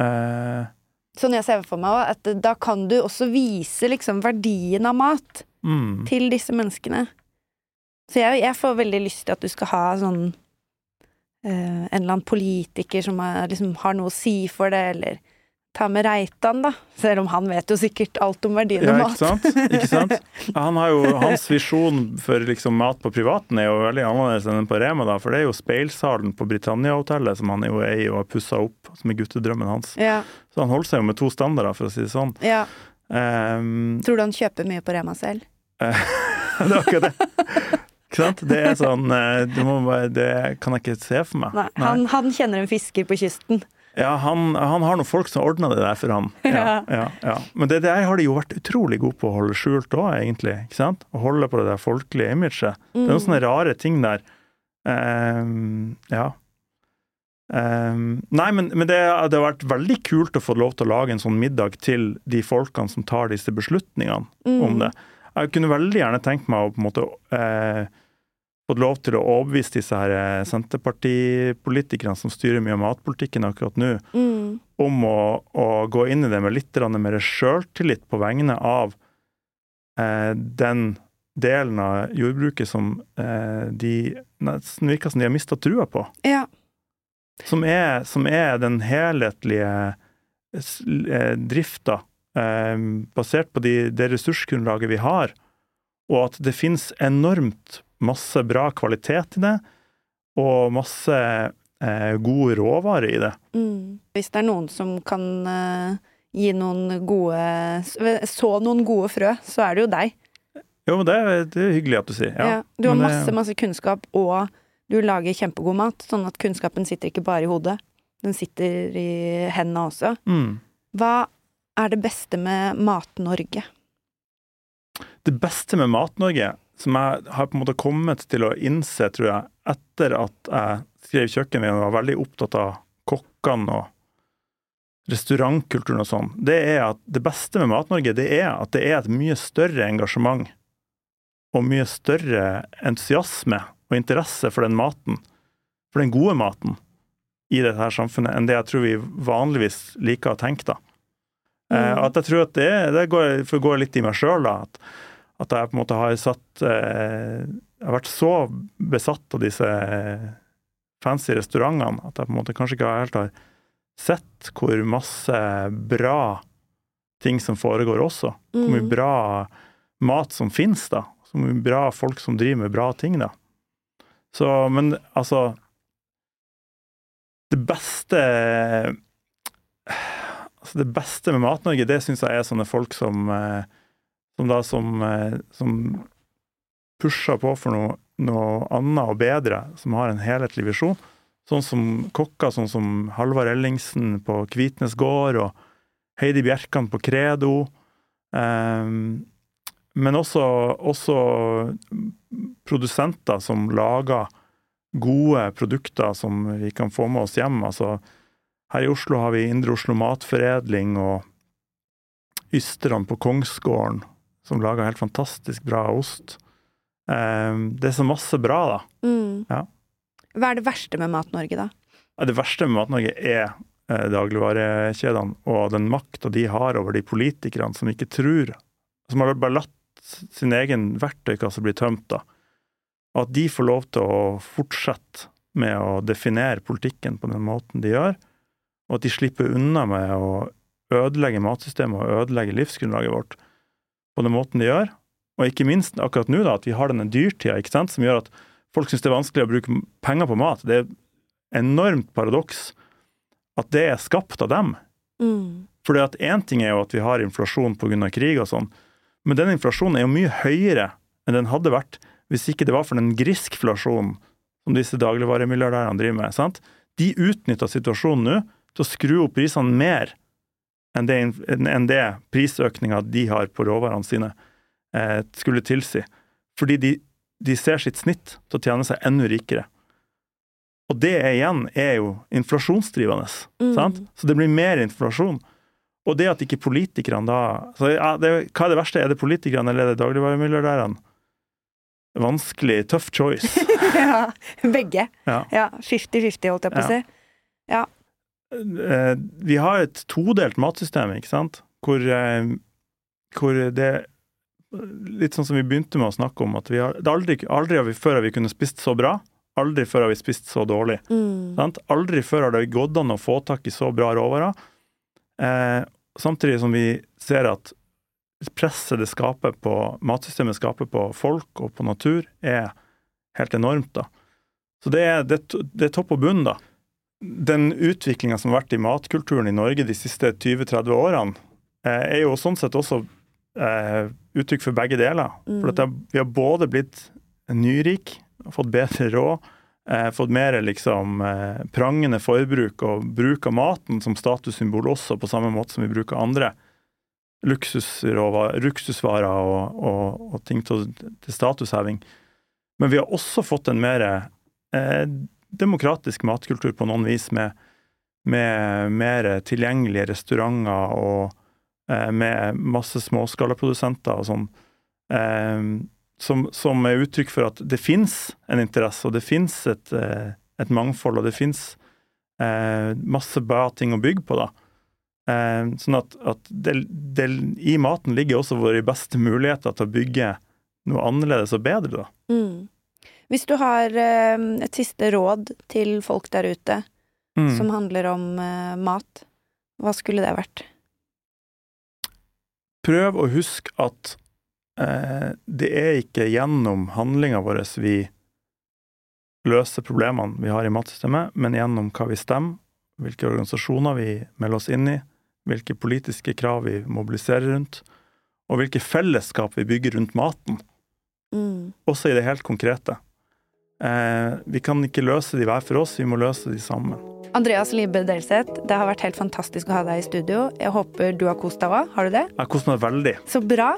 Eh, Sånn jeg ser for meg at da kan du også vise liksom verdien av mat mm. til disse menneskene. Så jeg, jeg får veldig lyst til at du skal ha sånn uh, En eller annen politiker som er, liksom, har noe å si for det, eller ta med Reitan, da. Selv om han vet jo sikkert alt om verdien Ja, av ikke mat. sant? Ikke sant? <laughs> Han har jo, hans visjon for liksom mat på privaten er jo veldig annerledes enn på Rema, da, for det er jo speilsalen på Britannia-hotellet som han jo eier og har pussa opp, som er guttedrømmen hans. ja, Så han holder seg jo med to standarder, for å si det sånn. ja. Um, Tror du han kjøper mye på Rema selv? <laughs> det er akkurat det. Ikke sant? Det er sånn eh, du må bare, Det kan jeg ikke se for meg. Nei, han, han kjenner en fisker på kysten. Ja, han, han har noen folk som ordner det der for han. <laughs> Ja, ja, ja. Men det der har de jo vært utrolig gode på å holde skjult òg, egentlig. ikke sant? Å holde på det der folkelige imaget. Det er noen sånne rare ting der. Um, ja. Um, nei, men, men det, det har vært veldig kult å få lov til å lage en sånn middag til de folkene som tar disse beslutningene om det. Jeg kunne veldig gjerne tenkt meg å på en måte eh, fått lov til å overbevise disse her eh, Senterpartipolitikerne som styrer mye av matpolitikken akkurat nå, Mm. om å, å gå inn i det med litt mer sjøltillit på vegne av eh, den delen av jordbruket som eh, de nesten virker som de har mista trua på. Ja. Som er, som er den helhetlige eh, drifta, basert på de, det ressursgrunnlaget vi har, og at det finnes enormt masse bra kvalitet i det, og masse eh, god råvare i det. Mm. Hvis det er noen som kan eh, gi noen gode Så noen gode frø, så er det jo deg. Jo, men det, er- det er hyggelig at du sier. Ja. Ja, du har det- masse, masse kunnskap, og du lager kjempegod mat, sånn at kunnskapen sitter ikke bare i hodet. Den sitter i hendene også. Mm. Hva er det beste med Mat-Norge? det beste med Mat-Norge, som jeg har på en måte kommet til å innse, tror jeg, etter at jeg skrev Kjøkkenveien og var veldig opptatt av kokkene og restaurantkulturen og sånn, det er at det beste med Mat-Norge, det er at det er et mye større engasjement og mye større entusiasme og interesse for den maten, for den gode maten, i dette her samfunnet, enn det jeg tror vi vanligvis liker å tenke, da. Eh, at jeg tror at det, det går, å litt i meg sjøl. At, at jeg på en måte har satt eh, Jeg har vært så besatt av disse eh, fancy restaurantene at jeg på en måte kanskje ikke helt har sett hvor masse bra ting som foregår også. Hvor mye Mm. bra mat som finnes, da. Så mye bra folk som driver med bra ting, da. Så, men altså Det beste Altså, det beste med Mat-Norge, det syns jeg er sånne folk som eh, Som da som, eh, som pusher på for noe, noe annet og bedre, som har en helhetlig visjon. Sånn som kokker, sånn som Halvard Ellingsen på Kvitnes gård, og Heidi Bjerkan på Credo. Um, men også, også produsenter som lager gode produkter som vi kan få med oss hjem. Altså, her i Oslo har vi Indre Oslo Matforedling og Ysterne på Kongsgården, som lager helt fantastisk bra ost. Ehm, det er så masse bra, da. Mm. Ja. Hva er det verste med Mat-Norge, da? Det verste med Mat-Norge er eh, dagligvarekjedene og den makta de har over de politikerne som ikke tror Som har bare latt sin egen verktøykasse bli tømt, da. Og at de får lov til å fortsette med å definere politikken på den måten de gjør, og at de slipper unna med å ødelegge matsystemet og ødelegge livsgrunnlaget vårt på den måten de gjør. Og ikke minst akkurat nå, da, at vi har denne dyrtida ikke sant, som gjør at folk syns det er vanskelig å bruke penger på mat. Det er enormt paradoks at det er skapt av dem. Mm. Fordi at én ting er jo at vi har inflasjon pga. krig og sånn, men den inflasjonen er jo mye høyere enn den hadde vært hvis ikke det var for den griskflasjonen som disse dagligvaremilliardærene driver med. sant? De utnytter situasjonen nå til å skru opp prisene mer enn det, enn det prisøkninga de har på råvarene sine eh, skulle tilsi. Fordi de, de ser sitt snitt til å tjene seg enda rikere. Og det igjen er jo inflasjonsdrivende. Mm. Sant? Så det blir mer inflasjon. Og det at ikke politikerne da så ja, det, Hva er det verste? Er det politikerne eller er det dagligvaremilliardærene? Vanskelig, tough choice. <laughs> ja, begge. Ja. Ja, 50-50, holdt jeg på å si. Eh, Vi har et todelt matsystem, ikke sant? Hvor, eh, hvor det Litt sånn som vi begynte med å snakke om, at vi har, aldri, aldri har vi før har vi kunnet spist så bra. Aldri før har vi spist så dårlig. Mm. Sant? Aldri før har det gått an å få tak i så bra råvarer. Eh, samtidig som vi ser at presset det skaper på matsystemet skaper på folk og på natur, er helt enormt. da. Så det er, det, det er topp og bunn, da. Den utviklinga som har vært i matkulturen i Norge de siste 20-30 årene, eh, er jo sånn sett også eh, uttrykk for begge deler. For at vi har både blitt nyrik, fått bedre råd, eh, fått mer liksom eh, prangende forbruk og bruk av maten som statussymbol også, på samme måte som vi bruker andre luksusvarer og, og, og ting til, til statusheving. Men vi har også fått en mer eh, demokratisk matkultur på noen vis, med, med mer tilgjengelige restauranter og eh, med masse småskalaprodusenter og sånn. Eh, som, som er uttrykk for at det fins en interesse, og det fins et, eh, et mangfold, og det fins eh, masse bra ting å bygge på, da. Eh, sånn at, at det, det, i maten ligger også våre beste muligheter til å bygge noe annerledes og bedre, da. Mm. Hvis du har eh, et siste råd til folk der ute Mm. som handler om eh, mat, hva skulle det vært? Prøv å huske at eh, det er ikke gjennom handlinga vår vi løser problemene vi har i matsystemet, men gjennom hva vi stemmer, hvilke organisasjoner vi melder oss inn i, hvilke politiske krav vi mobiliserer rundt, og hvilke fellesskap vi bygger rundt maten, Mm. også i det helt konkrete. Eh, vi kan ikke løse de hver for oss, vi må løse de sammen. Andreas Libe Delseth, det har vært helt fantastisk å ha deg i studio. Jeg håper du har kost deg òg. Har du det? Jeg koser meg veldig. Så bra.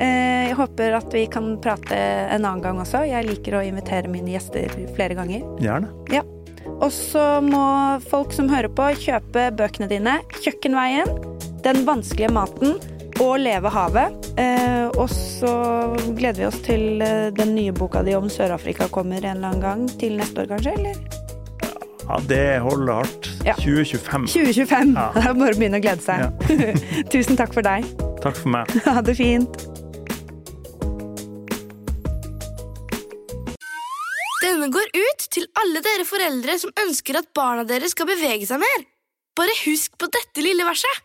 Eh, Jeg håper at vi kan prate en annen gang også. Jeg liker å invitere mine gjester flere ganger. Gjerne. Ja. Og så må folk som hører på, kjøpe bøkene dine. 'Kjøkkenveien', 'Den vanskelige maten' og 'Leve havet'. Eh, og så gleder vi oss til eh, den nye boka di om Sør-Afrika kommer en eller annen gang. Til neste år, kanskje? Eller? Ja, det holder hardt. Ja. 2025. 2025. Ja. <laughs> Det er bare å begynne å glede seg. <laughs> Tusen takk for deg. Takk for meg. <laughs> Ha det fint. Denne går ut til alle dere foreldre som ønsker at barna deres skal bevege seg mer. Bare husk på dette lille verset.